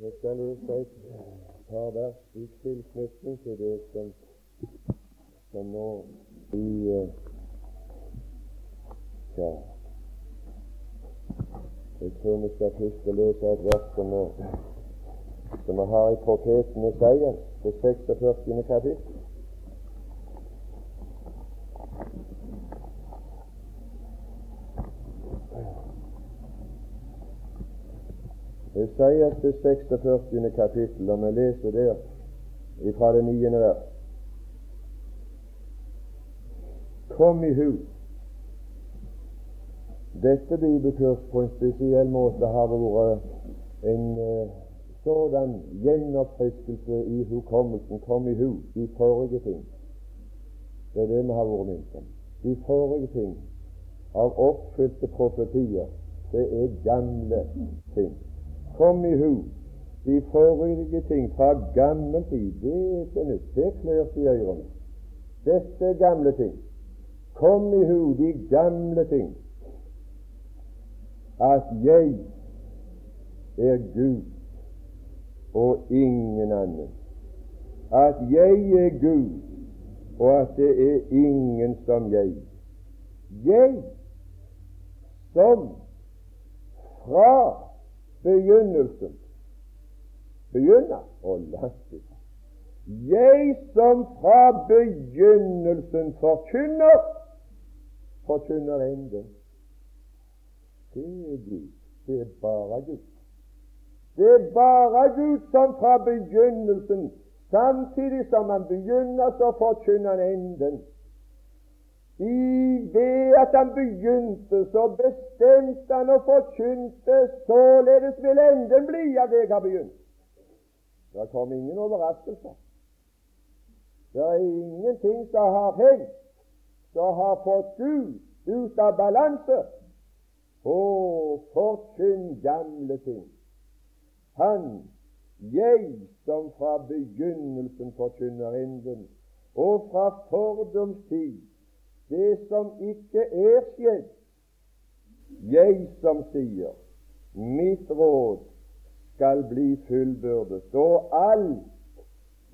Jeg skal lese et par vers i tilknytning til det som, som nå i uh, Ja, jeg tror vi skal først lese et vers som, som vi har i profeten Isaias, det 46. kapittel. Esaias det 46. kapittel, og vi leser der fra det niende vers. Kom i hu. Dette bibelkurs på en spesiell måte har vært en uh, sådan gjenoppfriskelse i hukommelsen. Kom i hu de forrige ting. Det er det vi har vært minnet om. De forrige ting av oppfylte profetier, det er gamle ting. Kom i hu de forrige ting fra gammel tid. Det er nytt. Det klør i ørene. Dette er gamle ting. Kom i hu de gamle ting. At jeg er Gud og ingen annen. At jeg er Gud, og at det er ingen som jeg. Jeg som fra begynnelsen begynner å laste Jeg som fra begynnelsen forkynner, forkynner enden. Det er Gud. Det er bare Gud. Det er bare Gud som fra begynnelsen, samtidig som han begynner, så forkynner han enden. I det at han begynte, så bestemte han og forkynte, således vil enden bli av det jeg har begynt. Det kom ingen overraskelser. Det er ingenting som har hendt som har fått Gud ut av balanse. Å, forkynn gamle ting. Han, jeg som fra begynnelsen forkynner enden, og fra fordomstid det som ikke er skjedd. Jeg som sier mitt råd skal bli fullbyrdet, og alt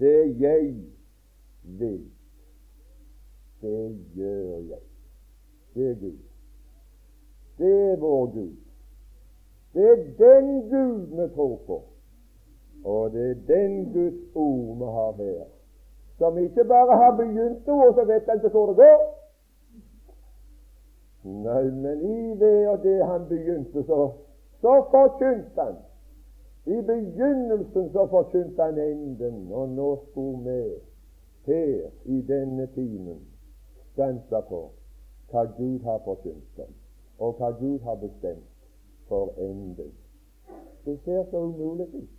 det jeg vil, det gjør jeg. Det er Gud. Det er vår Gud. Det er den Gud vi tror på, og det er den Guds ord vi har her, som ikke bare har begynt noe, så vet han ikke hvor det går. Nei, men i det og det han begynte, så, så forkynte han. I begynnelsen så forkynte han enden, og nå skulle vi her i denne timen stanse på hva Gud har forkynt om, og hva Gud har bestemt for enden. Det ser så umulig ut.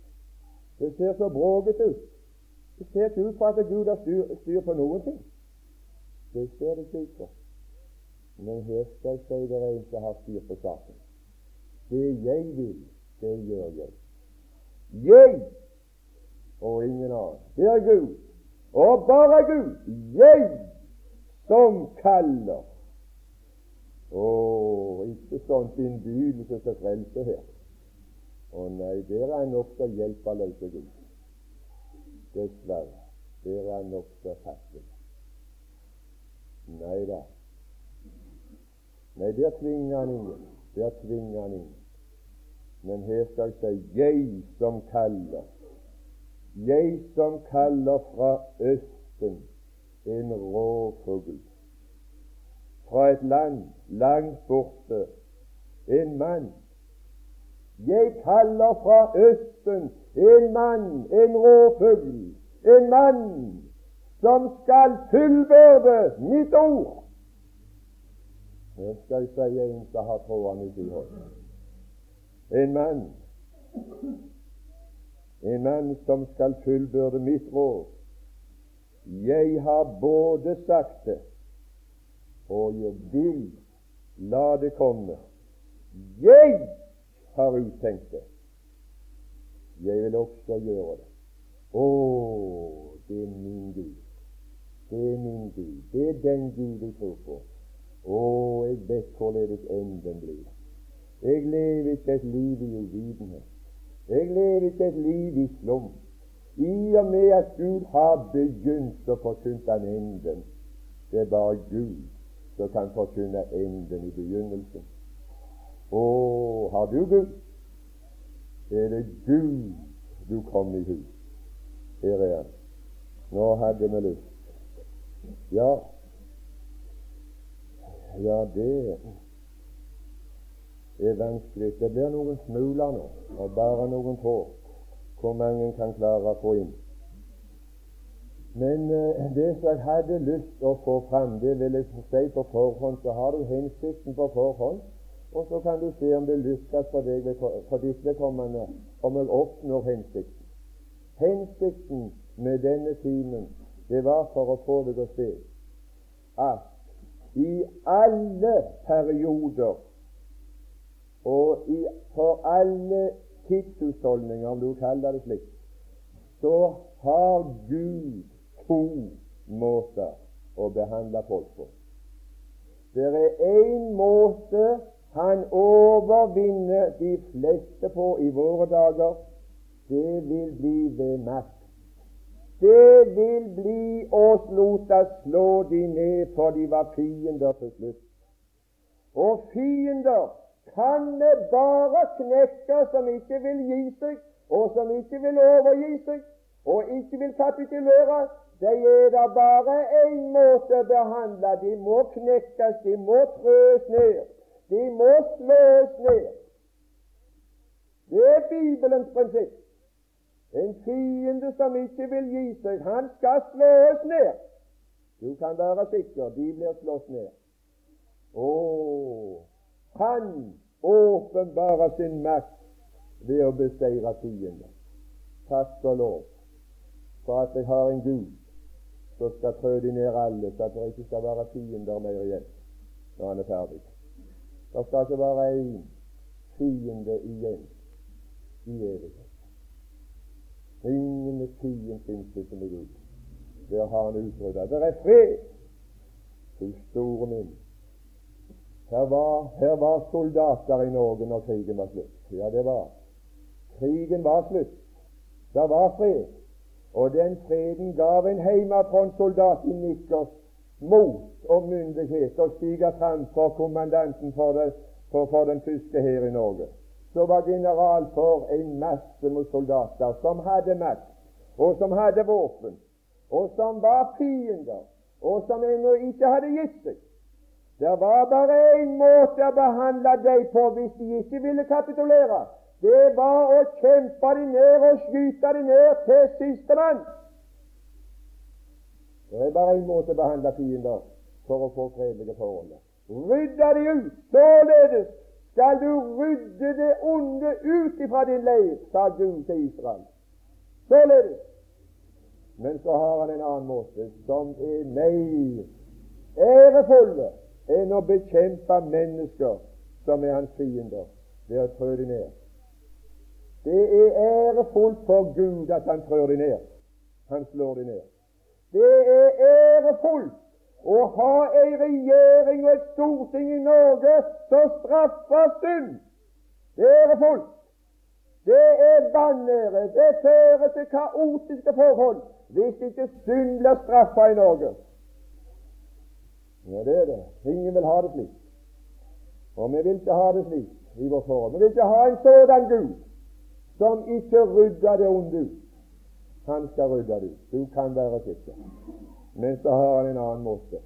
Det ser så bråkete ut. Det ser ikke ut for at Gud har styr, styr på noen ting. Det ser det ikke ut for. Men si det er en som har styr på saken. Det jeg vil, det gjør jeg. Jeg og ingen annen. Det er Gud, og bare Gud. Jeg som kaller. Å, ikke sånt innbydelse til frelse her. Å nei, der er nokså hjelpeløse Gud. Dessverre. Der er nokså fattig. Nei da. Nei, der tvinger han ingen. Der tvinger han ingen. Men her skal jeg si 'jeg som kaller'. Jeg som kaller fra Østen en råfugl. Fra et land langt borte en mann. Jeg kaller fra Østen en mann, en råfugl, en mann som skal fullbyrde mitt ord. Nå skal jeg si en som har trådene i hånd. En mann en mann som skal fullbyrde mitt råd. Jeg har både sagt det, og jeg vil la det komme. Jeg har uttenkt det. Jeg vil også gjøre det. Å, det er min Gud. Det er min Gud. Det er den Gud jeg tror på. Å, jeg vet hvorledes enden blir. Jeg lever ikke et liv i uvitenhet. Jeg lever ikke et liv i slum. I og med at Gud har begynt å forkynne han enden. Det er bare Gud som kan forkynne enden i begynnelsen. Å, har du Gud? Er det Gud du kom i hus? Her er han. Nå hadde vi lyst. Ja, ja, det er vanskelig. Det blir noen smuler nå, og bare noen få hvor mange kan klare å få inn. Men eh, det som jeg hadde lyst å få fram, det vil jeg si på forhånd, så har du hensikten på forhånd, og så kan du se om det lykkes for, deg, for ditt vedkommende, om jeg oppnår hensikten. Hensikten med denne timen, det var for å få deg å se at i alle perioder og i, for alle tidshusholdninger, om du kaller det slik, så har Gud to måter å behandle folk på. Det er én måte han overvinner de fleste på i våre dager. Det vil bli ved makt. Det vil bli oss lota slå de ned, for de var fiender til slutt. Og fiender kan vi bare knekke som ikke vil gi seg, og som ikke vil overgi seg, og ikke vil kapitulere. Det er da bare én måte å behandle. De må knekkes, de må trøs ned. De må slås ned. Det er Bibelens prinsipp. En fiende som ikke vil gi seg, han skal slås ned. Du kan være sikker, de blir slått ned. Å, han åpenbarer sin makt ved å beseire fienden. Takk og lov for at jeg har en Gud som skal trø de ned alle, så at det ikke skal være fiender mer igjen når han er ferdig. Det skal ikke være én fiende igjen i evighet. Ingen tiden finnes det som er Gud. Der har han utrydda. Det er fred, til store min. Her var, her var soldater i Norge når krigen var slutt. Ja, det var. Krigen var slutt. Det var fred. Og den freden gav en hjemmefrontsoldat i Nikkers mot og myndighet å stige fram for kommandanten for, det, for, for den tyske her i Norge så var general for en masse med soldater som hadde makt, og som hadde våpen, og som var fiender, og som ennå ikke hadde gitt seg. Det var bare én måte å behandle dem på hvis de ikke ville kapitulere. Det var å kjempe dem ned og skyte dem ned til sistemann. Det er bare én måte å behandle fiender for å få fredelige forhold. Rydde de ut. Således skal du rydde det onde ut ifra din leir, sa Gud til Israel. Således. Men så har han en annen måte som er mer ærefulle enn å bekjempe mennesker som er hans fiender, ved å trø dem ned. Det er ærefullt for Gud at han trør dem ned. Han slår dem ned. Det er ærefullt å ha ei regjering og et storting i Norge som straffer synd. Det er folk. Det er vanære. Det fører til kaotiske forhold hvis ikke synd blir straffa i Norge. Ja, det er det. Ingen vil ha det slik. Og vi vil ikke ha det slik i vårt forhold. Vi vil ikke ha en sådan Gud som ikke rydder det onde ut. Han skal rydde det ut. Du kan være sikker. Men så har han en annen måte.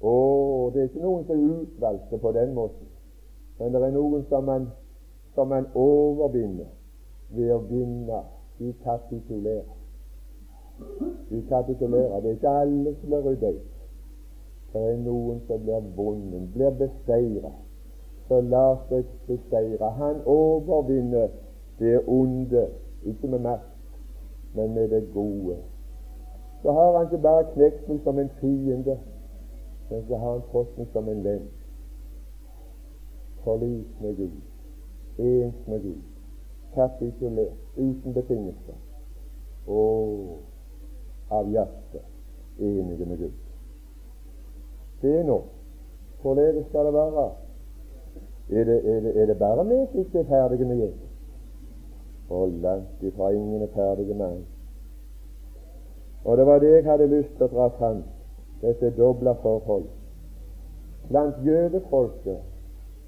Og det er ikke noen som er utvalgte på den måten, men det er noen som man, som man overvinner ved å vinne i kapitulerer. De kapitulerer. Det er ikke alle som blir ryddet ut. Det er noen som blir vunnet, blir beseiret. Så lar seg beseire. Han overvinner det onde, ikke med makt, men med det gode så har han ikke bare knekt meg som en fiende, men så har han fått meg som en venn. Forlik med Gud, ens med Gud, kapitulert, uten betingelser, og av hjertet enige med Gud. Er nå. forledes skal det være? Er det, er det, er det bare vi som ikke er ferdige med Jesus? Og langt ifra ingen er ferdige med han. Og det var det jeg hadde lyst til å dra fram, dette dobla forhold. Blant jødefolket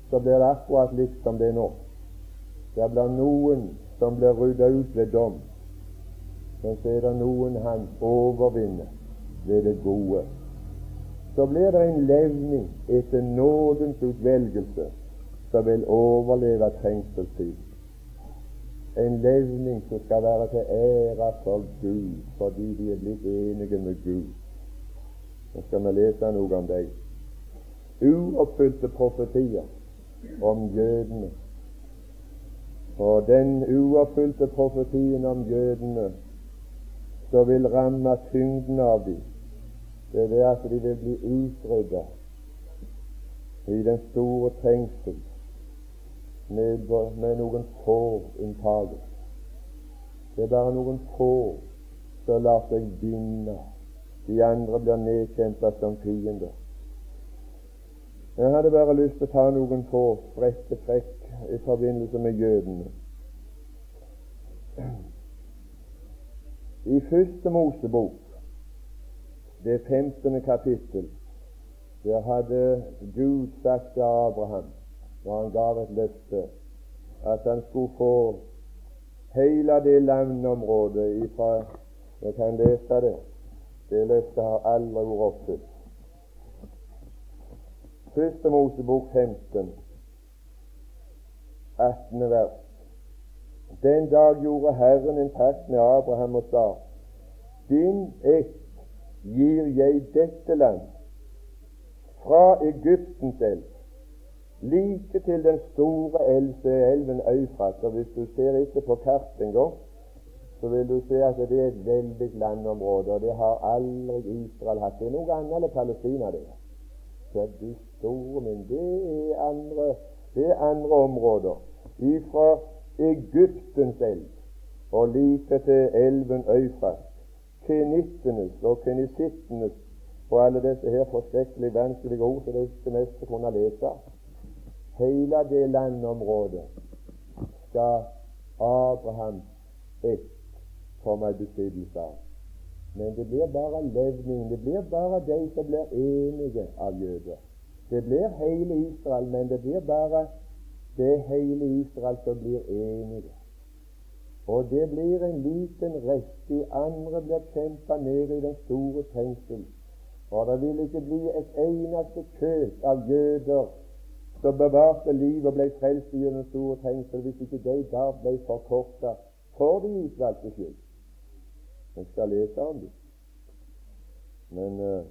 så blir det akkurat likt som det er nå. Det blir noen som blir rydda ut ved dom, men så er det noen han overvinner ved det gode. Så blir det en levning etter nådens utvelgelse som vil overleve trengselstiden en levning som skal være til ære for Gud, fordi de er blitt enige med Gud. Nå skal vi lese noe om dem. Uoppfylte profetier om jødene. Og den uoppfylte profetien om jødene som vil ramme tyngden av dem, det er det at de vil bli utrydda i den store trengsel med, med noen få unntagelser. Det er bare noen få som lar seg binde. De andre blir nedkjempet som fiender. Jeg hadde bare lyst til å ta noen få spredte trekk i forbindelse med jødene. I første Mosebok, det femtende kapittel, der hadde Gud sagt til Abraham når han gav et løfte, at han skulle få hele det landområdet ifra Jeg kan lese det. Det løftet har aldri vært oppfylt. Første Mosebok 15, 18. vers. Den dag gjorde Herren en pakt med Abraham og sa:" Din ett gir jeg dette land, fra Egyptens elv like til den store elv, elven Eufrat. Og hvis du ser ikke på kartet engang, så vil du se at det er et veldig landområde, og det har aldri Israel hatt. Det er noe annet enn Palestina, det. Så de store men det er andre, det er andre områder. Ifra Egyptens elv og like til elven Eufrat. Kenittenes og kenisittenes og alle disse her forskrekkelig vanskelige ord som det meste kunne lese. Hele det landområdet skal Abraham ett komme i besittelse av. Men det blir bare levning. Det blir bare de som blir enige av jøder. Det blir hele Israel, men det blir bare det hele Israel som blir enige. Og det blir en liten rest. De andre blir kjempa ned i den store fengsel. For det vil ikke bli et eneste køk av jøder som bevarte livet og ble frelst gjennom store trengsel, hvis ikke de da ble forkorta for de utvalgte skyld. Vi skal lese om dem. Men uh,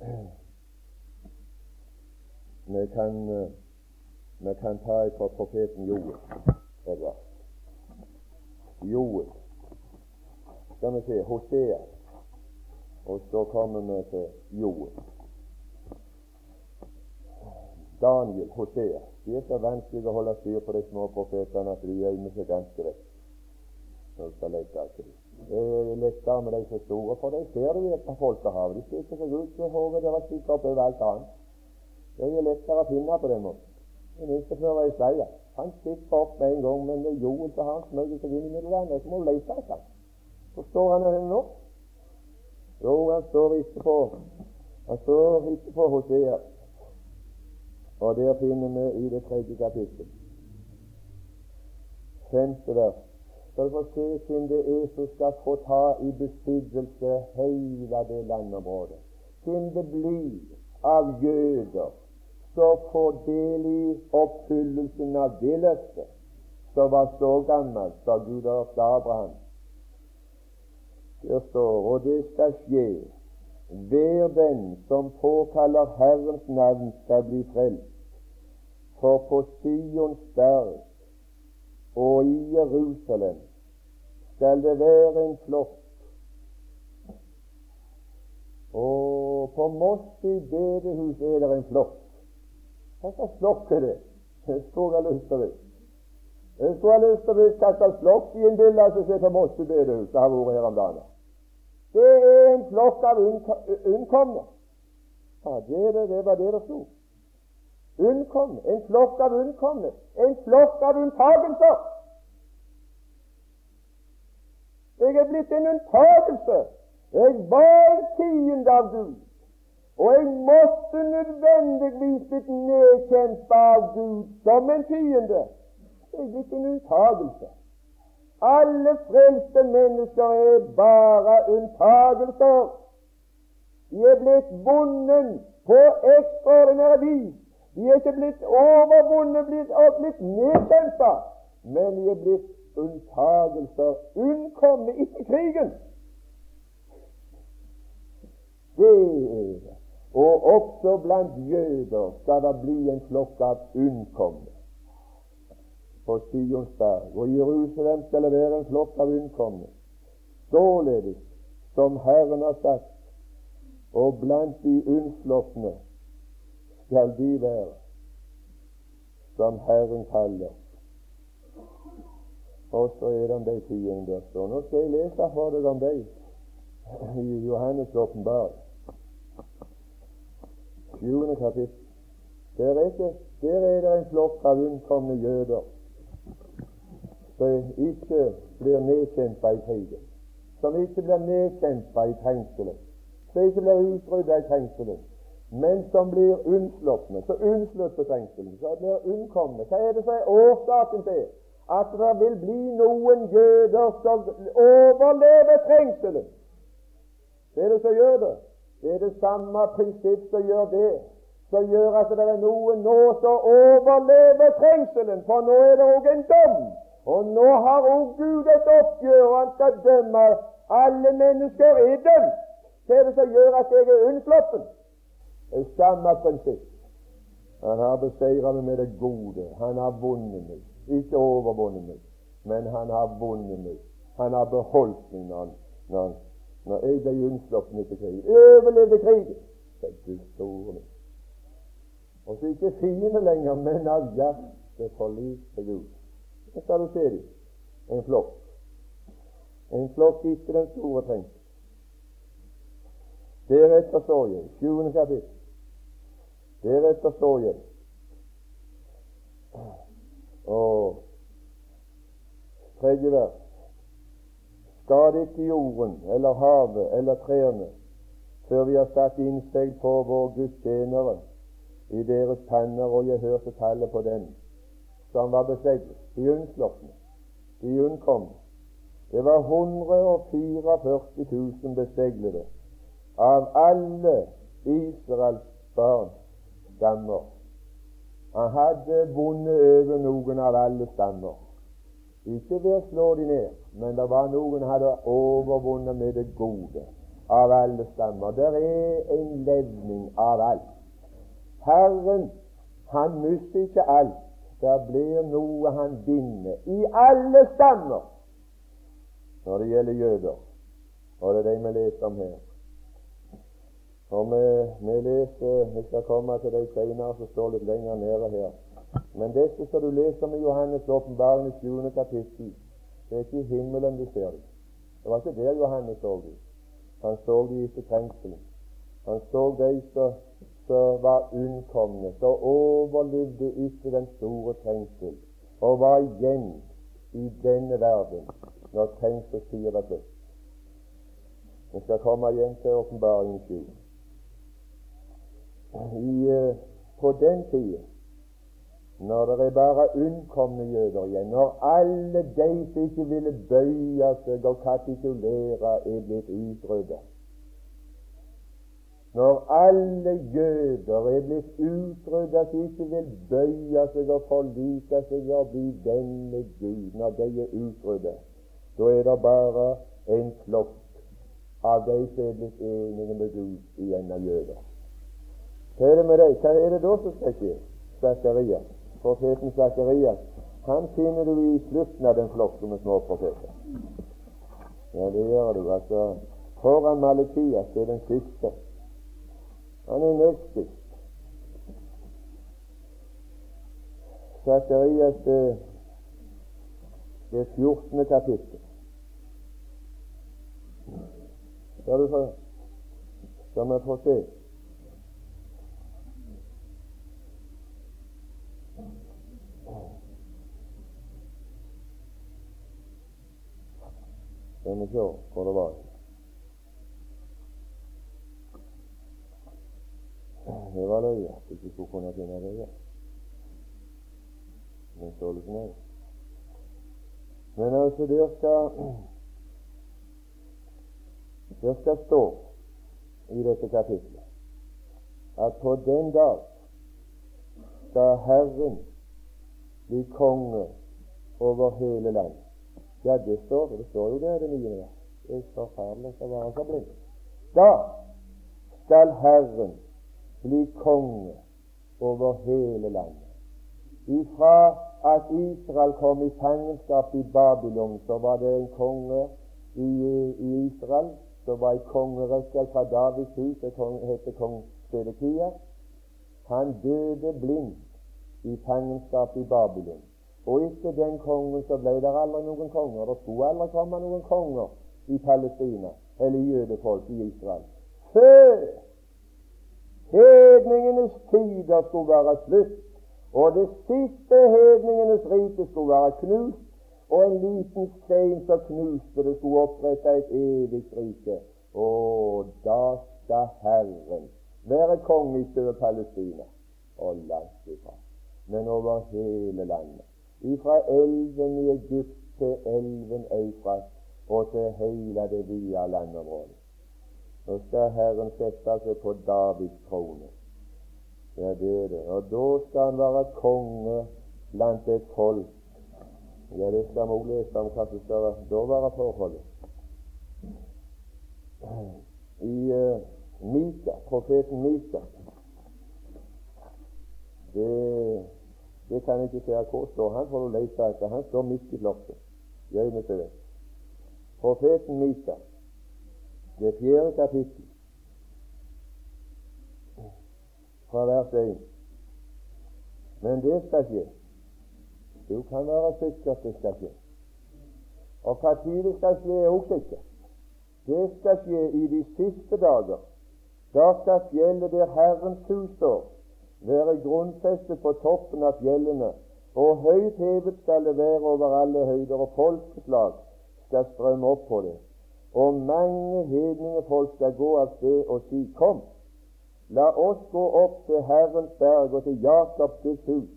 vi, kan, uh, kan ta fra profeten Joel. Joel. Skal vi se Hosea. Og så kommer vi til Joel. Daniel, Hosea. De er så vanskelig å holde styr på de små profetene at de gjemmer seg ganske vekk. Når skal lete etter. Det er lettere med de så store, for de ser du et av folkehavet. De stikker seg ut med hodet deres stikker opp over alt annet. Det er lettere å finne på den måten. Det minste før var Isaiah. Han stikker opp med en gang, men det er Joel som har smøget seg inn i mellom Så må du lete etter ham. Hvor han henne nå? Jo, han står ikke på Han står ikke på Hosea. Og der finner vi i det tredje kapittel, femte vers, skal du få se hvem det er som skal få ta i besittelse hele det landområdet. Hvem det blir av jøder som får del i oppfyllelsen av det løftet som var så gammelt da Gud hørte Abraham. Der står og det skal skje hver den som påkaller Herrens navn, skal bli frelst. For på Sions berg og i Jerusalem skal det være en flokk. Og på Mossi bedehus er det en flokk. Hva slags flokk er det? Jeg skulle ha lyst til å vite. Jeg skulle ha lyst til å vite hva slags flokk de innbiller seg se på Mossi bedehus. Det har vært her om dagen. Det er en flokk av unnkomne. Ja, det, det, det var det det sto unnkomne, en flokk av unnkomne, en flokk av unntagelser. Jeg er blitt en unntagelse. Jeg var en fiende av Gud. Og jeg måtte nødvendigvis blitt nedkjempet av Gud som en fiende. Jeg er blitt en unntagelse. Alle frelste mennesker er bare unntagelser. De er blitt vunnet på ekstraordinære vis. De er ikke blitt overvunnet og blitt nedkjempet, men de er blitt unntagelser. Unnkomne etter krigen. Det er det. Og også blant jøder skal det bli en flokk av unnkomne på Sionsberg. Og Jerusalem skal det være en flokk av unnkomne. Således som Herren har sagt, og blant de unnslåtte skal de være som Herren kaller. Og så er det om de tiende der står. nå skal jeg lese for deg om dem i Johannes' åpenbaring. Sjuende kapittel. Der er, det, der er det en flokk av unnkomne jøder som ikke blir nedkjempa i krigen, som ikke blir nedkjempa i trengselet, som ikke blir utrydda i trengselet, men som blir unnsluppet, så unnsluppet trengselen, så blir unnkomne. Hva er det som er årsaken til at det vil bli noen jøder som overlever trengselen? Det er det som gjør det. Det er det samme prinsipp som gjør det, som gjør at det er noen nå som overlever trengselen, for nå er det òg en dom. Og nå har òg Gud et oppgjør, han skal dømme. Alle mennesker i dømt. Hva er det som gjør at jeg er unnsluppet? Det er samme prinsipp. Han har beseiret meg med det gode. Han har vunnet meg. Ikke overvunnet meg, men han har vunnet meg. Han har beholdt meg når når når jeg ble unnsluppet etter krigen. Overlevde krigen. Det er Guds store. Og så ikke fiende lenger, men av hjertet forlik til Gud. Så skal du se dem. En flokk. En flokk etter den store trengsel. Deretter står jeg, sjuende kapittel, deretter står jeg og tredje vers Skad ikke jorden eller havet eller trærne før vi har satt innsteg på vår Guds tjenere i deres panner, og jeg hørte tallet på dem som var beseglet, de unnslupne, de unnkomne. Det var 144 000 beseglede av alle Israels barns stammer. Han hadde vunnet over noen av alle stammer. Ikke ved å slå de ned, men det var noen hadde overvunnet med det gode av alle stammer. Det er en levning av alt. Herren, han mister ikke alt. Det blir noe han binder i alle stammer når det gjelder jøder. Og det er det vi leser om her. Og vi, vi leser, vi skal komme til det senere, som står litt lenger nede her. Men dette som du leser med Johannes' åpenbaring i 7. kapittel, det er ikke i himmelen du ser dem. Det var ikke der Johannes så dem. Han så dem etter trengselen. Han så de som var unnkomne, og overlevde ikke den store trengsel, og var igjen i denne verden når trengselstida var slutt. Vi skal komme igjen til åpenbaringen 7. I, uh, på den tida når det er bare unnkomne jøder igjen, når alle de som ikke ville bøye seg og kapitulere, er blitt utryddet Når alle jøder er blitt utryddet som ikke vil bøye seg og forlike seg og bli venn med Gud, når de er utryddet, da er det bare en flokk av de som er blitt enige med Gud igjen av jøder. Hva er det med deg? Hva er det da som skal skje? Zakarias profeten Zakarias, han finner du i slutten av den flokken med småprofeter. Ja, det gjør du. altså Foran Malekias det er den siste. Han er nest Sakarias Zakarias det, det 14. kapittel. Skal du få Skal vi få se. Skal vi se hvor det var. Det løye at ikke skulle kunne finne igjen. Men således nei. Men altså, der skal Der skal stå i dette kapitlet at på den dag skal Herren bli konge over hele landet. Ja, det står. Det står jo der det nye. Det er forferdelig å være så blind. Da skal Herren bli konge over hele landet. Ifra at Israel kom i fangenskap i Babylon, så var det en konge i, i Israel som var i kongerekke fra Davids hus. Det het kong Sedekia. Han døde blind i fangenskap i Babylon. Og etter den kongen så ble det aldri noen konger. Det skulle aldri komme noen konger i Palestina eller jødefolk i Israel før hedningenes tider skulle være slutt, og det siste hedningenes rike skulle være knust, og en liten stein som knuste det, skulle opprette et evig rike. Og da skal Herren være konge over Palestina og langt ifra, men over hele landet. Ifra elven i Egypt til elven Eufrat og til hele det vide landområdet. Nå skal Herren sette seg på Davids trone. Ja, det er det. Og da skal han være konge blant et folk. Ja, det skal vi òg lese om hva som skal da være forholdet. I uh, Mika, profeten Mika det, det kan jeg ikke se hvor står. Han får du etter. Han står midt i flokket. Gjemme til det. Profeten Mika, det fjerde kapittel, fra vers 1. Men det skal skje. Du kan være sikker at det skal skje. Og hva tid det skal skje, er også sikkert. Det skal skje i de siste dager. Da skal fjellet der Herrens hus står, være grunnfestet på toppen av fjellene, og høyt hevet skal det være over alle høyder, og folkeslag skal strømme opp på det. Og mange hedningefolk skal gå av sted og si, Kom, la oss gå opp til Herrens berg og til Jakobs hus,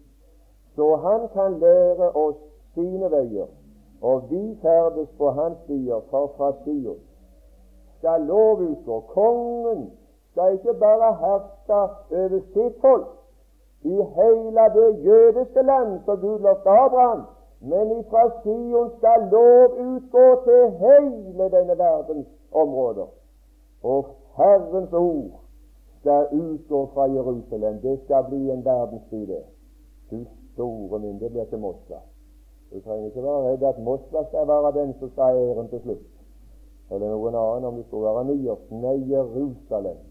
så han kan lære oss sine veier, og vi ferdes på hans stier, for fra Sion skal lov utgå. Kongen skal ikke bare herske over sitt folk i hele det jødiske land som Gud lovte Abraham, men ifra Sion skal lov utgå til hele denne verdens områder. Og Herrens ord skal utgå fra Jerusalem. Det skal bli en verdensby, det. Du store min, det blir til Moskva. Du trenger ikke være redd at Moskva skal være den som skal ha æren til slutt. Eller noen annen, om det skulle være New Nei, Jerusalem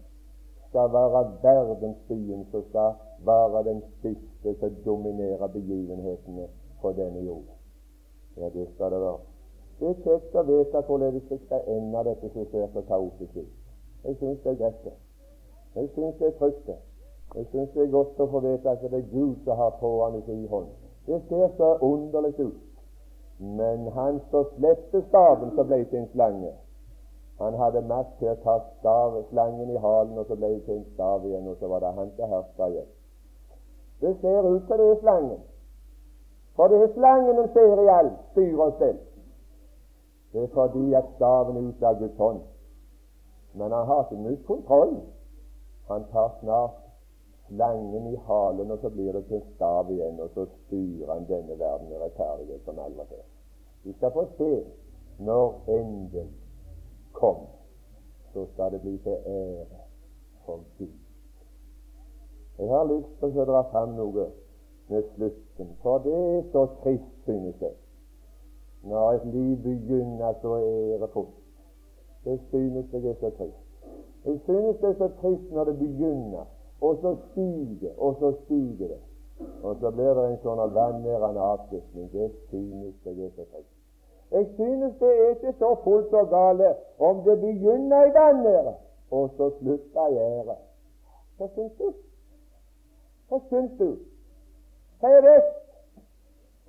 skal være verdensbyen som skal være den siste som dominerer begivenhetene på denne jord. Ja, det skal det være. Det er kjekt å vite hvordan jeg skal ende dette som ser så kaotisk ut. Jeg syns det er greit, det. Jeg syns det er trygt, det. Jeg syns det er godt å få vite at det er Gud som har trådene i sin hånd. Det ser så underlig ut. Men han som slepte staven, som ble til en slange, han hadde makt til å ta stav, slangen i halen, og så ble det til en stav igjen, og så var det han som herska igjen. Det ser ut som det er slangen. For det er slangen en ser i alt styr og stell. Det er fordi at staven er ute av Guds hånd. Men han har ikke mye kontroll. Han tar snart slangen i halen, og så blir det til stav igjen, og så styrer han denne verden med rettferdighet som aldri før. Vi skal få se når enden kom, så skal det bli til ære for Gud. Jeg har lyst til å dra fram noe med slutten, for det er så trist, synes jeg, når et liv begynner så ærefullt. Det synes jeg er så trist. Jeg synes det er så trist når det begynner, og så stiger, og så stiger det. Og så blir det en sånn vanærende avslutning. Det synes jeg er så trist. Jeg synes det er ikke så fullt og gale om det begynner i vannet og så slutter i ære. Hva syns du? Hva syns du? Hva vekk.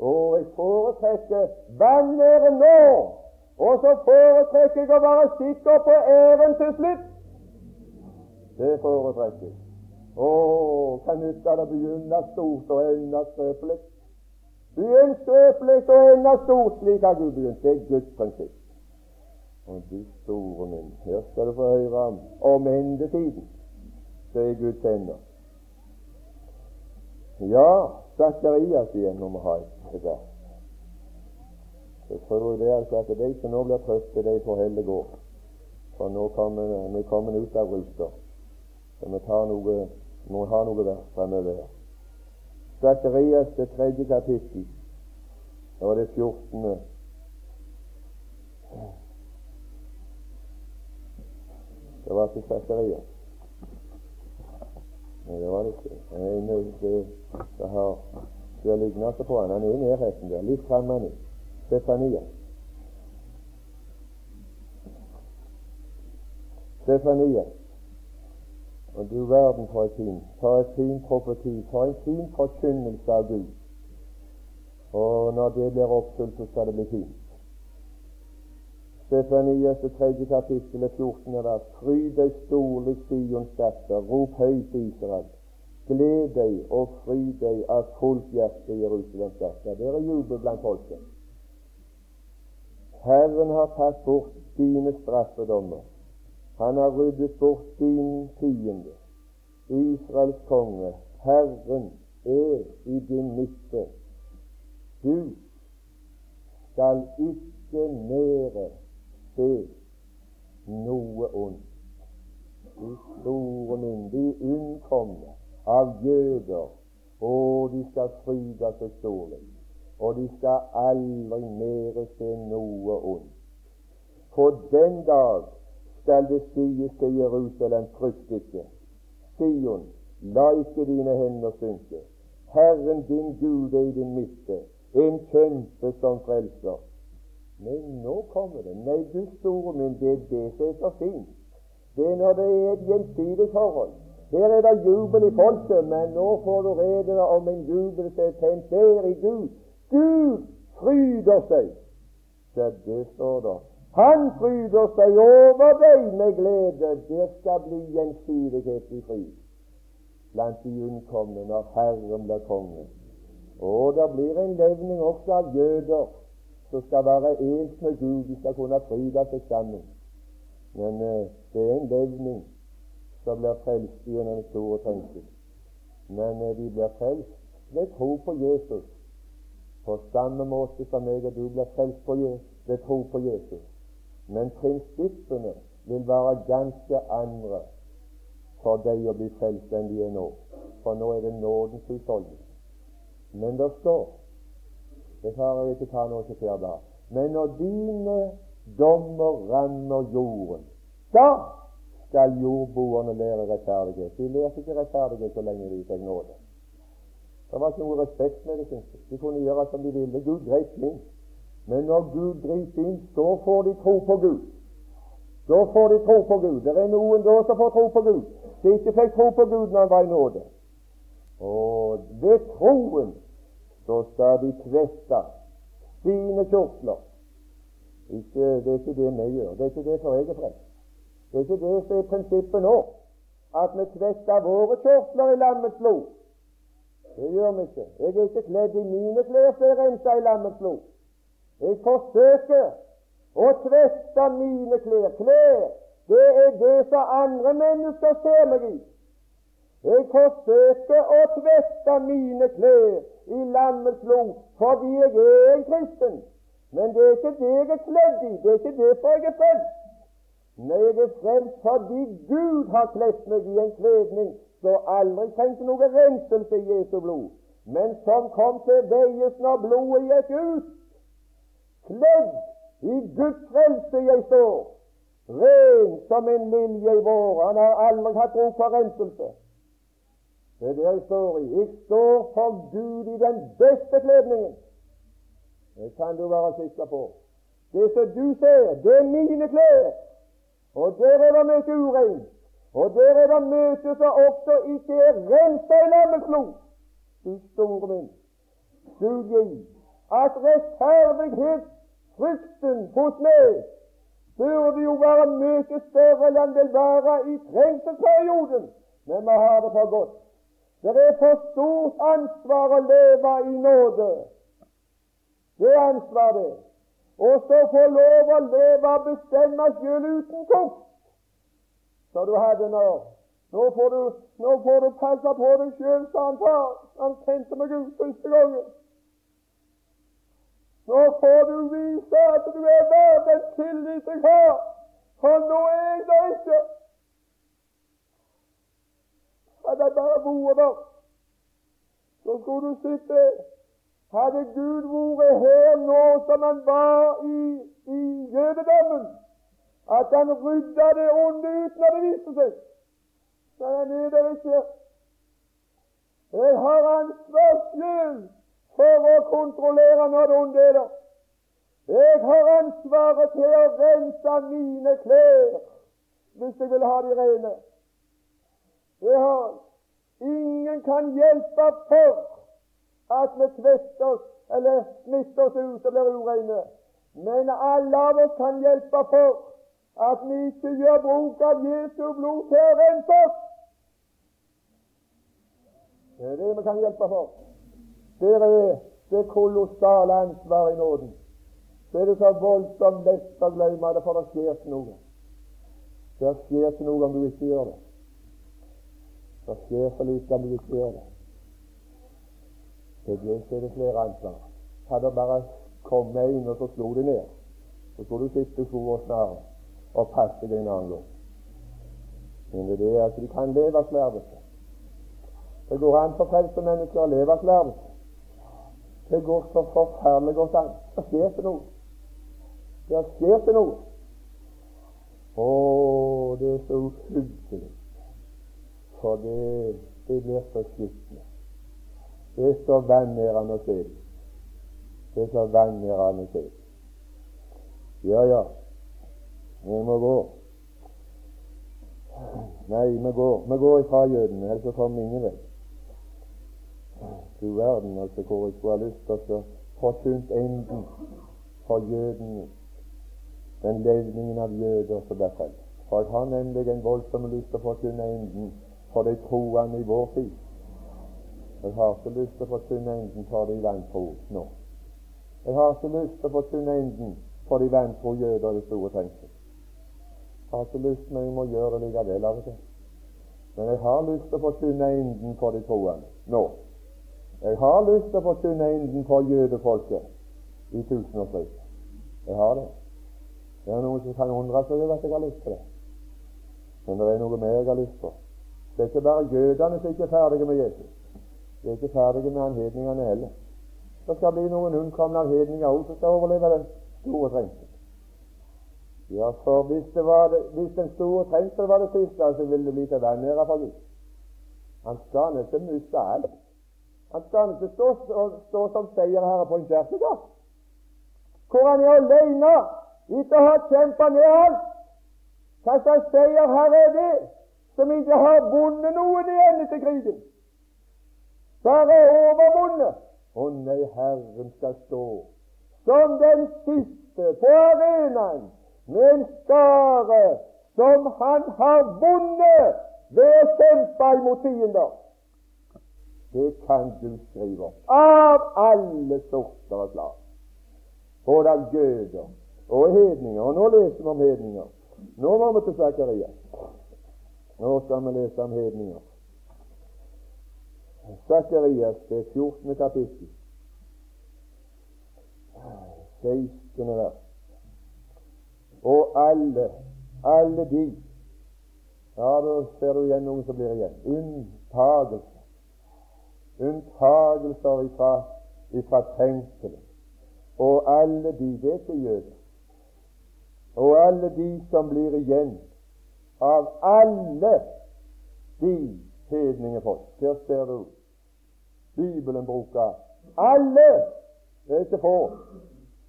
Og jeg foretrekker vanære nå Og så foretrekker jeg å være sikker på æren til slutt. Det foretrekker jeg. Å, hva nytter det å begynne stort og ende skrøpelig? Begynn skrøpelig og ende stort, slik har Gud begynt. Det er Guds prinsipp. Og du store min, her skal du få høre om, endetiden. Det er Guds ender. Ja, Zakarias igjen må vi ha et vers. Jeg tror det altså at de som nå blir trøstet, de får heller gå. For nå kommer vi kommer ut av ruta. Så vi tar noe, må ha noe vers fremover. Zakarias det tredje kapittel, og det fjortende. Det var ikke Zakarias. Nei, det var det ikke. Det, det har det ligner på han. Han er i nærheten der, litt er Stefania. Stefania. Og du verden for et fin, for et fin profeti, for en fin forkynnelse av Gud. Og når det blir oppfylt, så skal det bli fint. Stefanias det tredje kapittel, 14. vers. Fryd deg storlig, Sions datter, rop høyt, Israel. Gled deg og fry deg av fullt hjerte, Jerusalems datter. Det er jubel blant folket. Herren har tatt bort dine straffedommer. Han har ryddet bort din fiende. Israels konge, Herren, er i din midte. Du skal ikke mere se noe ondt. De store min, de unnkomne av jøder, og de skal fryde seg storlig og de skal aldri mer se noe ondt. På den dag skal det sies til Jerusalem, frykt ikke. Sion, la ikke dine hender synke. Herren din Gud er i din midte, en kjempe som frelser. Men nå kommer det. Nei, du store min, det er det som er så fint. Det er når det er et gjensidig forhold. Her er det jubel i folket, men nå får du rede om en jubel som er tent der i Gud, Gud fryder seg. Ja, det står der. Han fryder seg over deg med glede. Det skal bli gjensidighet i fri blant de unnkomne når Herren blir konge. Og det blir en levning også av jøder som skal være ens med Gud. De skal kunne fryde seg sammen. Men eh, det er en levning som blir frelst gjennom den store trengsel. Men eh, de blir frelst ved tro på Jesus på samme måte som jeg og du blir frelst på ved tro på Jesus. Men prinsippene vil være ganske andre for deg å bli frelst enn de er nå. For nå er det nådens husholdning. Men det står Det har jeg ikke ta noe til fjerde Men når dine dommer rammer jorden, da skal jordboerne lære rettferdighet. De lærte ikke rettferdighet så lenge de fikk nåde. Det var ikke noe respekt med det. synes jeg. De kunne gjøre som de ville. Gud grep inn. Men når Gud griper inn, så får de tro på Gud. Da får de tro på Gud. Det er noen da som får tro på Gud, De ikke fikk tro på Gud når han var i nåde. Og ved troen så skal de kveste sine kjortler. Ikke, det er ikke det vi gjør. Det er ikke det for jeg er frelst. Det er ikke det som er prinsippet nå, at vi kvester våre kjortler i lammets blod. Det gjør vi ikke. Jeg er ikke kledd i mine klær som er rensa i lammets blod. Jeg forsøker å kveste mine klær. Klær, det er det som andre mennesker ser meg i. Jeg forsøker å kveste mine klær i lammets blod fordi jeg er en kristen. Men det er ikke det jeg er kledd i. Det er ikke derfor jeg er født. Nei, jeg er frelst fordi Gud har kledd meg i en kledning som aldri trengte noe renselse i Jesu blod, men som kom til veies når blodet gikk ut. Kledd i Guds frelse jeg står, ren som en lilje i vår. Han har aldri hatt bruk for renselse. Det er det jeg står i. Jeg står for Gud i den beste kledningen. Det kan du være sikker på. Det som du ser, det er mine klær. Og der er det mye ureint. Og der er det mye som også ikke er rensa i lammets blod. Du store min, du gi at rettferdighetsfrykten hos meg burde jo være mye større enn den vil være i trengselsperioden, men vi har det for godt. Det er for stort ansvar å leve i nåde. Det er ansvar. Og så få lov å leve og bestemme sjøl uten kost, så du hadde nå. Nå får du, nå får du passe på deg sjøl, sa han far. Han kjente meg ut første gangen. Nå får du vise at du er verd den tillit jeg har, for nå er jeg det ikke. Hadde jeg bare bor der, så skulle du sitte Hadde Gud vært her nå som han var i, i jødedommen, at han rydda det onde ut når det viste seg, så han er det ikke. Jeg har ansvar sjøl for å kontrollere når det onde er der. Jeg har ansvaret til å rense mine klær hvis jeg vil ha de rene. Jeg har. Ingen kan hjelpe for at vi svetter oss eller smitter oss ut og blir ureine. Men alle av oss kan hjelpe for at vi ikke gjør bruk av Jesu blod til å rense oss. Det er det vi kan hjelpe for. Der er det kolossale ansvaret i nåden. Så er det så voldsomt lett å glemme det, for det skjer ikke noe. Det skjer ikke noe om du ikke gjør det. Så om du ikke gjør det. Det er det flere ansvar. Hadde bare kommet inn og så slo det ned, så skulle du sitte to år snart og passe deg en annen gang. Men det er det de kan leve slervete. Det går an for frelste mennesker å leve slervete. Det går så forferdelig godt an. Det skjer ikke noe. Det skjer ikke noe. Å, det er så uhyggelig. For det, det blir så skitne. Det er så vanærende å se det. Er så vanærende å se. Ja, ja, vi må gå. Nei, vi går, vi går ifra jødene, ellers så kommer ingen vei. Du verden altså hvor jeg skulle ha lyst til å forsynt enden for jødene, den levningen av jøder som ble frelst. For jeg har nemlig en voldsom lyst til å forkynne enden for de troende i vår tid. Jeg har ikke lyst til å forkynne enden for de vantro nå. Jeg har ikke lyst til å forkynne enden for de vantro jøder i store trengsel. Jeg har ikke lyst, men jeg må gjøre det likevel av og til. Men jeg har lyst til å forkynne enden for de troende nå. Jeg har lyst til å forkynne enden for jødefolket i tusenårsriket. Jeg har det. Det er noen som kan undre seg over at jeg har lyst til det. Men det er noe mer jeg har lyst på. Det er ikke bare jødene som ikke er ferdige med Jesus. De er ikke ferdige med anhedningene heller. Det skal bli noen unnkomne av hedninger òg som skal overleve den store trengsel. Ja, for hvis, det var det, hvis den store trengsel var det siste, så ville det bli til vanære for Gud. Han skal nesten miste alt. Han skal ikke stå, stå som seierherre på en kjerkegård, hvor han er alene etter å ha kjempa ned alt. Hva slags seierherre er det, som ikke har vunnet noen igjen etter krigen? Bare overvunnet. Å nei, Herren skal stå som den siste på arenaen med en skare som han har vunnet ved å kjempe imot fiender. Det kan du skrive om. Av alle sorter og slag. Både av jøder og hedninger. Og nå leser vi om hedninger. Nå må vi til Zakarias. Nå skal vi lese om hedninger. Zakarias, det 14. kapittel. 16. vers. Og alle, alle de Ja, da ser du igjen noen som blir igjen. Unntagelse unntagelser ifra, ifra trengselet. Og alle de Det er ikke jøder. Og alle de som blir igjen av alle de hedningefolk. Her ser du Bibelen bruker alle. Det er ikke få.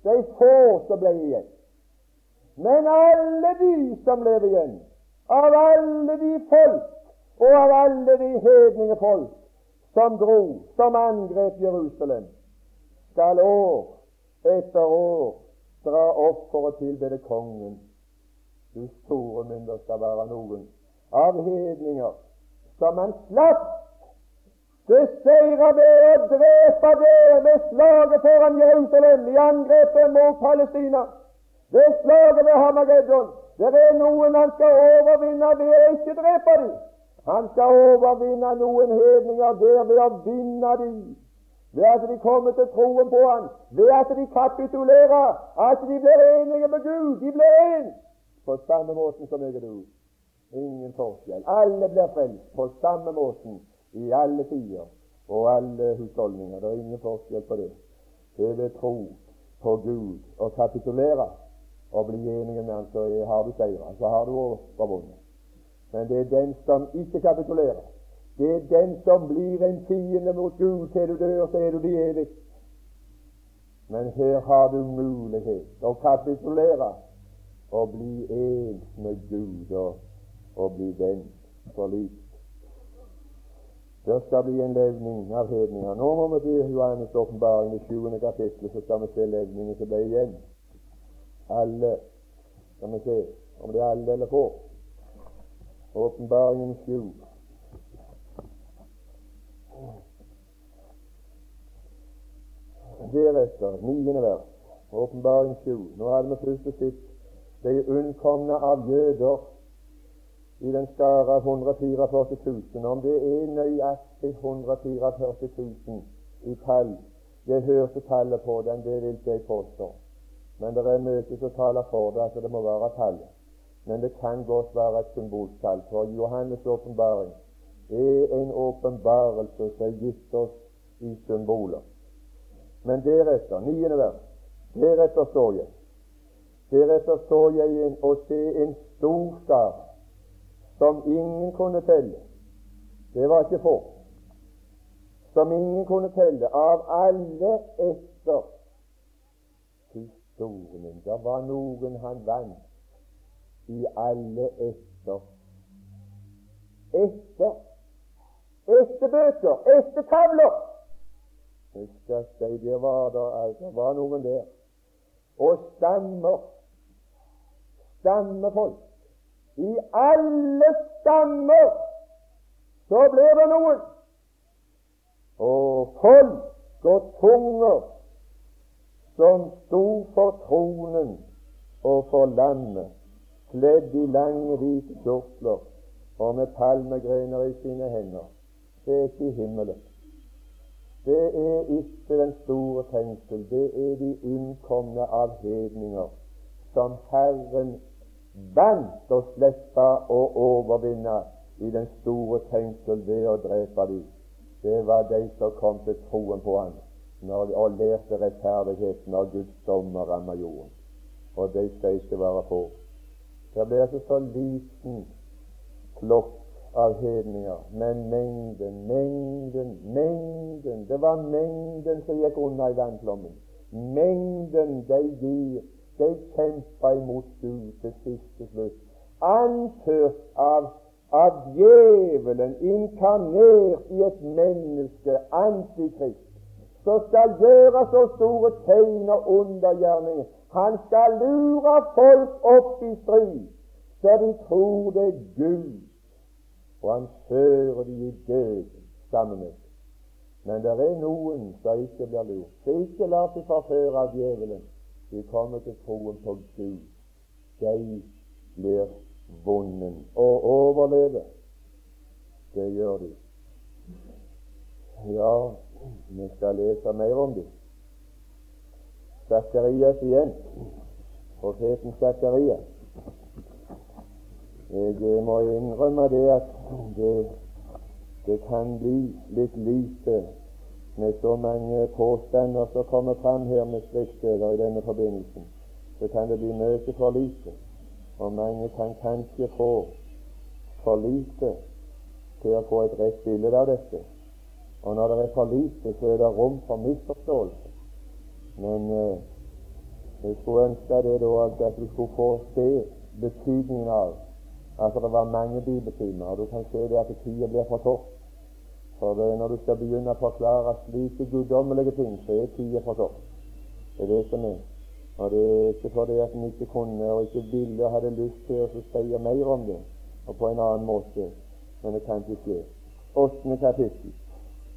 Er få som ble igjen. Men alle de som lever igjen, av alle de folk og av alle de hedningefolk, som dro, som angrep Jerusalem, skal år etter år dra opp for å tilbede kongen. Du store mynder skal være noen av hedninger som han slapp beseire ved å drepe dere ved slaget foran Jerusalem i angrepet mot Palestina, ved slaget ved Hamageddon. Det er noen han skal overvinne ved å ikke drepe dem. Han skal overvinne noen hedninger der ved å vinne dem ved at de kommer til troen på ham, ved at de kapitulerer, at de blir enige med Gud. De blir én på samme måten som jeg er du. Ingen forskjell. Alle blir frelst på samme måten i alle tider og alle husholdninger. Det er ingen forskjell på det. Det er ved tro på Gud og kapitulere og bli enige med Han, så har du seira. Så har du overvunnet. Men det er den som ikke kapitulerer, det er den som blir en fiende mot Gud til du dør, så er du det evig. Men her har du mulighet å kapitulere og bli en med Gud og, og bli for liv. Det skal bli en levning av hedninger. Nå må vi til Johannes' åpenbaring, det 20. kapittel, så skal vi se levningen som ble igjen. Alle. Skal vi se om det er alle eller få. Åpenbaringen 7. Deretter, niende vers, åpenbaring 7. Nå hadde vi først og sist de unnkomne av jøder i den skare 144 000. Om det er nøyaktig 144 000 i tall Jeg hørte tallet på den, det vil jeg påstå. Men det er mye som taler for det, at det må være tallet. Men det kan godt være et symboltall. For Johannes' åpenbaring er en åpenbarelse som er gitt oss i symboler. Men deretter, niende vers, deretter står jeg Deretter så jeg og se en stor skar som ingen kunne telle. Det var ikke få. Som ingen kunne telle. Av alle etter historien. Det var noen han vant i alle etter. Etter etter bøker, etter tavler. Jeg skal det var der altså, var noen der. Og stammer, stammefolk. I alle stammer så ble det noen. Og folk og tunger som sto for tronen og for landet, kledd i lange, hvite kjortler og med palmegrener i sine hender det er ikke i himmelen. Det er ikke den store fengsel. Det er de innkomne av hedninger som Herren vant å slippe å overvinne i den store trengsel ved å drepe dem. Det var de som kom til troen på ham når, og lærte rettferdigheten av Guds dommer rammer jorden. Og de skal ikke være på. Det blir altså så liten flokk av hedninger. Men mengden, mengden, mengden Det var mengden som gikk unna i vannflommen. Mengden de gir. De kjempa imot Gud til siste slutt. Anført av, av djevelen, inkarnert i et menneske, antikrist, som skal gjøre så store tegn og undergjerninger. Han skal lure folk opp i strid, så de tror det er Gud og han fører de i døden sammen med. Men det er noen som ikke blir lurt, som ikke lar seg forføre av djevelen. De kommer til troen på Gud. De blir vunnen og overlever. Det gjør de. Ja, vi skal lese mer om det. Zakarias igjen. Profeten Zakarias. Jeg må innrømme det at det, det kan bli litt lite med så mange påstander som kommer fram her med skriftsteder i denne forbindelsen. Så kan det bli mye for lite. Og mange kan kanskje få for lite til å få et rett bilde av dette. Og når det er for lite, så er det rom for misforståelse. Men eh, jeg skulle ønske det da at vi skulle få se betydningen av at det var mange bibeltimer, og du kan se det at tida blir for kort. For det, når du skal begynne å forklare slike guddommelige ting, så er tida for kort. Det er det som er. Og det er ikke fordi at en ikke kunne og ikke ville og hadde lyst til å si mer om det, og på en annen måte, men det kan ikke skje. Åttende kapittel.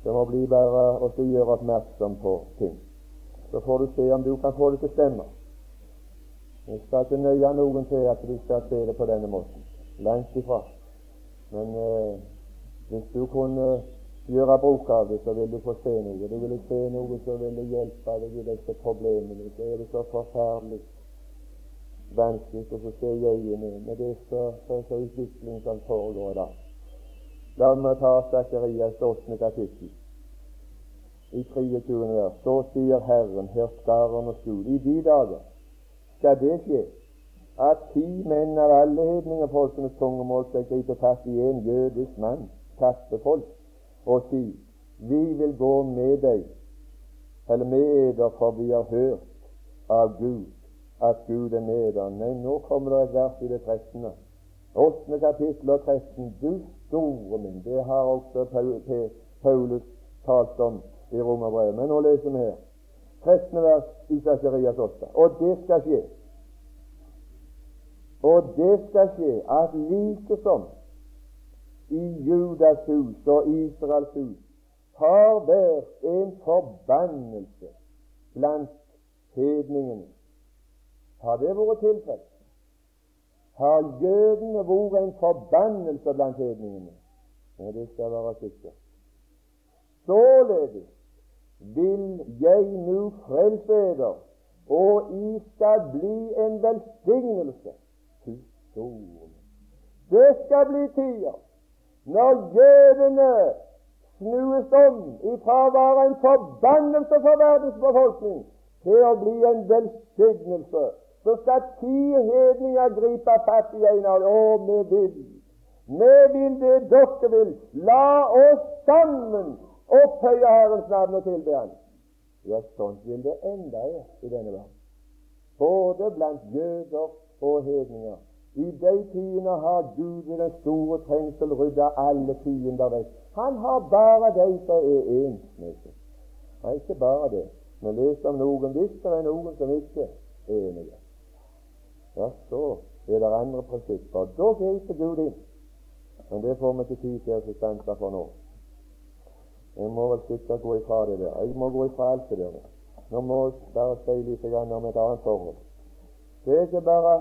Det må bli bare å gjøre oppmerksom på ting. Så får du se om du kan få det til å stemme. Jeg skal ikke nøye noen til at du skal se det på denne måten. Langt ifra. Men eh, hvis du kunne gjøre bruk av det, så vil du få se noe. Du vil se noe som vil hjelpe deg i disse problemene. Så er det så forferdelig vanskelig å se i øynene med det så utvikling som foregår i dag. La meg ta Sakarias 8. kapittel i 23. vers. Så sier Herren, herskarernes Gud, i de dager skal det skje at ti menn av alle hedningefolkenes tungemål skal gripe fatt i en jødisk mann, kattefolk, og si vi vil gå med deg, eller med eder, for vi har hørt av Gud at Gud er med deg. Nei, nå kommer det et vers i det 13. Åttende kapittel og 13. Du store min. Det har også Paulus talt om i Romerbrevet. Men nå leser vi her. 13. vers i Sakarias 8. Og det skal skje. Og det skal skje at like som i Judas hus og Israels hus har vært en forbannelse blant hedningene. Har det vært tilfellet? Har jødene vært en forbannelse blant hedningene? Nei, det skal være sikkert. Således vil jeg nu frelse eder, og I skal bli en velsignelse. Det skal bli tider når jødene snues om ifra å være en forbannelse for verdens befolkning til å bli en velsignelse. Så skal ti hedninger gripe fatt i en av dem. Vi vil. Vi vil det dere vil. La oss sammen opphøye Herrens navn og tilbe Han. Ja, sånn vil det enda i denne verden. Både blant jøder og hedninger. I de tidene har Gud ved den store trengsel rydda alle fiender vekk. Han har bare de som er ens med ikke bare det. Vi leser om noen hvis det er noen som ikke er enige. Ja, så er det andre prinsipper. Da griper Gud inn. Men det får vi ikke tid til å stanse for nå. Jeg må vel sikkert gå ifra det der. Jeg må gå ifra alt det der. Nå må jeg bare si litt om et annet forhold. Det er ikke bare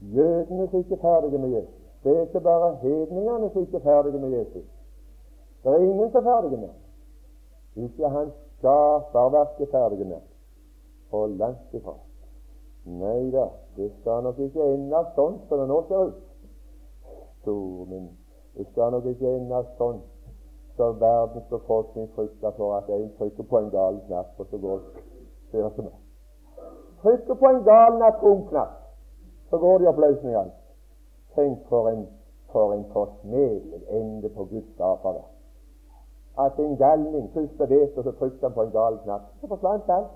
Jødene er ikke er ferdige med Jesus. Det er ikke bare hedningene som ikke er ferdige med Jesus. Det er ingen som er ferdige med Ikke hans skaperverk er ferdige med Og langt ifra. Nei da, det skal nok ikke ende sånn som det nå ser ut. Stor min. Det skal nok ikke ende sånn så verdens befolkning frykter for at en trykker på en gal knapp, og så går det Trykker på en gal atomknapp, så går det i applausen igjen. Tenk for en for en forsmedelig ende på Guds skaperverk. At en galning først vet, og så trykte han på en gal knapp, så forsvant alt.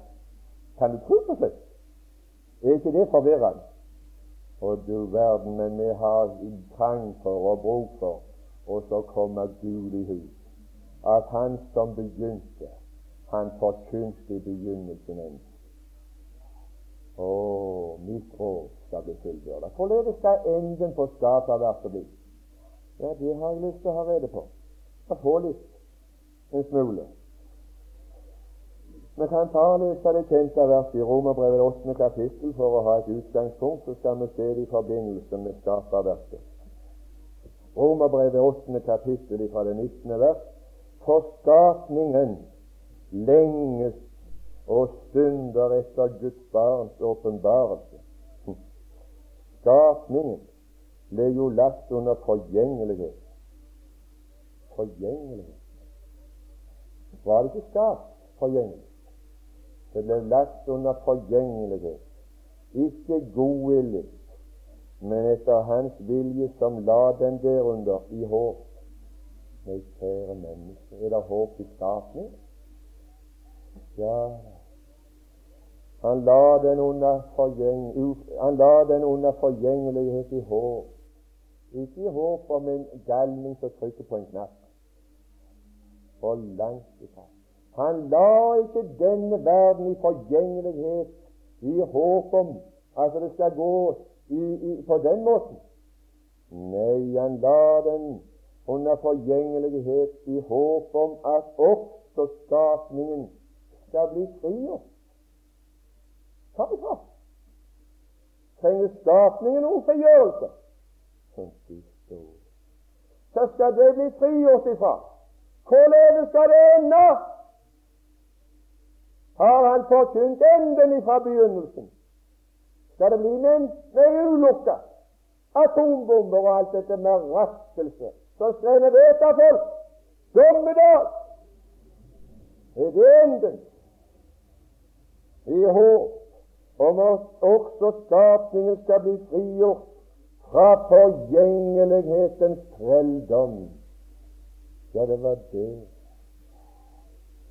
Kan du tro på slikt? Er ikke det forvirrende? Og du verden, men vi har trang for og bruk for, og så kommer Gud i hus. At Han som begynte, han forkynte i begynnelsen. Å, mitt råd skal bli fullbyrda. Hvorledes skal enden på skaperverket bli? Ja, det har jeg lyst til å ha rede på. Jeg få litt, en smule. Vi kan ta det kjente verset i Romerbrevet 8. kapittel for å ha et utgangspunkt. Så skal vi se det i forbindelse med skaperverket. Romerbrevet 8. kapittel fra det 19. vers. For skapningen lenges og stunder etter Guds barns åpenbarelse. Skapningen ble jo lagt under forgjengelighet. Forgjengelighet. Var det ikke skapt forgjengelig? Det ble lagt under forgjengelighet. Ikke godvillig, men etter Hans vilje, som la den derunder i håp. Nei, kjære mennesker, er det håp i skapning? Ja, han la den under, forgjeng, han la den under forgjengelighet i håp. Ikke i håp om en galning som trykker på en knapp. For langt ifra. Han la ikke denne verden i forgjengelighet i håp om at det skal gå i, i, på den måten. Nei, han la den under forgjengelighet i håp om at også skapningen skal bli frigjort. Trenger skapningen noen frigjørelse? Så skal det bli frigjort ifra. Hvorledes skal det ende? Har han forkynt enden ifra begynnelsen? Skal det bli med, med ulukka? Atombomber og alt dette med raskelse som skremmer vettet av folk? Dommedag! Er det enden? I håp om at også skapningen skal bli frigjort fra forgjengelighetens trelldom. Ja, det var det.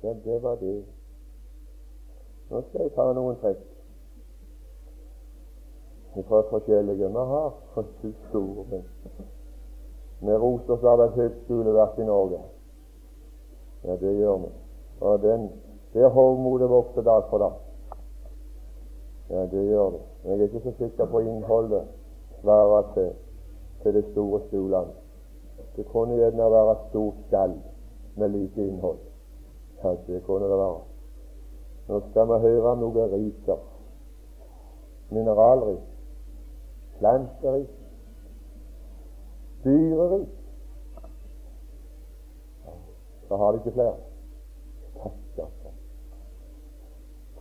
Ja, det var det. Nå skal jeg ta noen trekk fra forskjellige. Vi har store Vi roser oss av et høgskoleverk i Norge. Ja, det gjør vi. Og den, det hovmodet vokser dag for dag. Ja, det gjør det. Men jeg er ikke så sikker på innholdet svarer til, til det store stolene. Det kunne gjerne være stort skall med lite innhold. Kanskje det kunne det være. Nå skal vi høre noe riker. Mineralrik, planterik, dyrerik. Så har de ikke flere. Stakkars.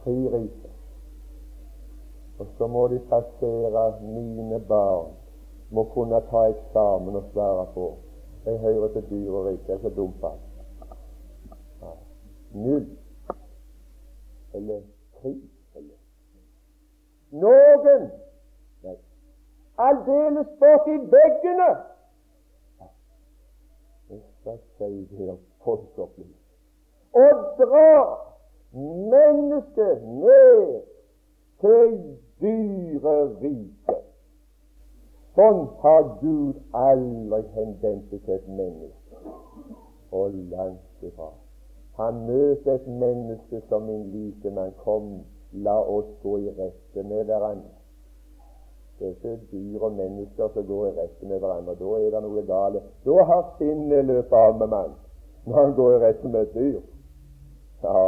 Tre riker. Og så må de passere mine barn. Må kunne ta eksamen og svare på. Jeg hører til dyreriket. Jeg er så dumpa. Null. Eller tre. Eller. Noen. Aldeles borti veggene. Jeg skal si det folkeopplysning. Og drar mennesket ned til dyreriket. Sånn har Gud aldri henvendt til et menneske. Og langt ifra. Han møter et menneske som min likemann. Kom, la oss gå i rette med hverandre. Det er ikke dyr og mennesker som går i rette med hverandre. Da er det noe galt. Da har sinnet løpt av med mann når han går i rette med et dyr. Ja,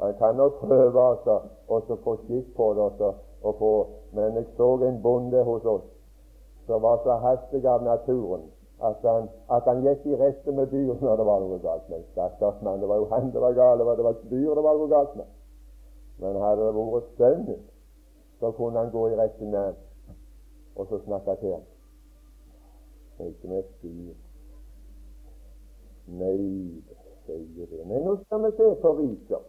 han kan nok prøve altså, å få skikk på det, også, og få, men jeg så en bonde hos oss som var så hastig av naturen at han, at han gikk i rette med dyr når det var noe galt med Stakkars mann, det var jo han det var galt med, det var dyr det var noe galt med. Men hadde det vært sønnen, så kunne han gå i rette med ham og så snakke til ham. Ikke med dyr. Nei, sier det. Men nå skal vi se på riker.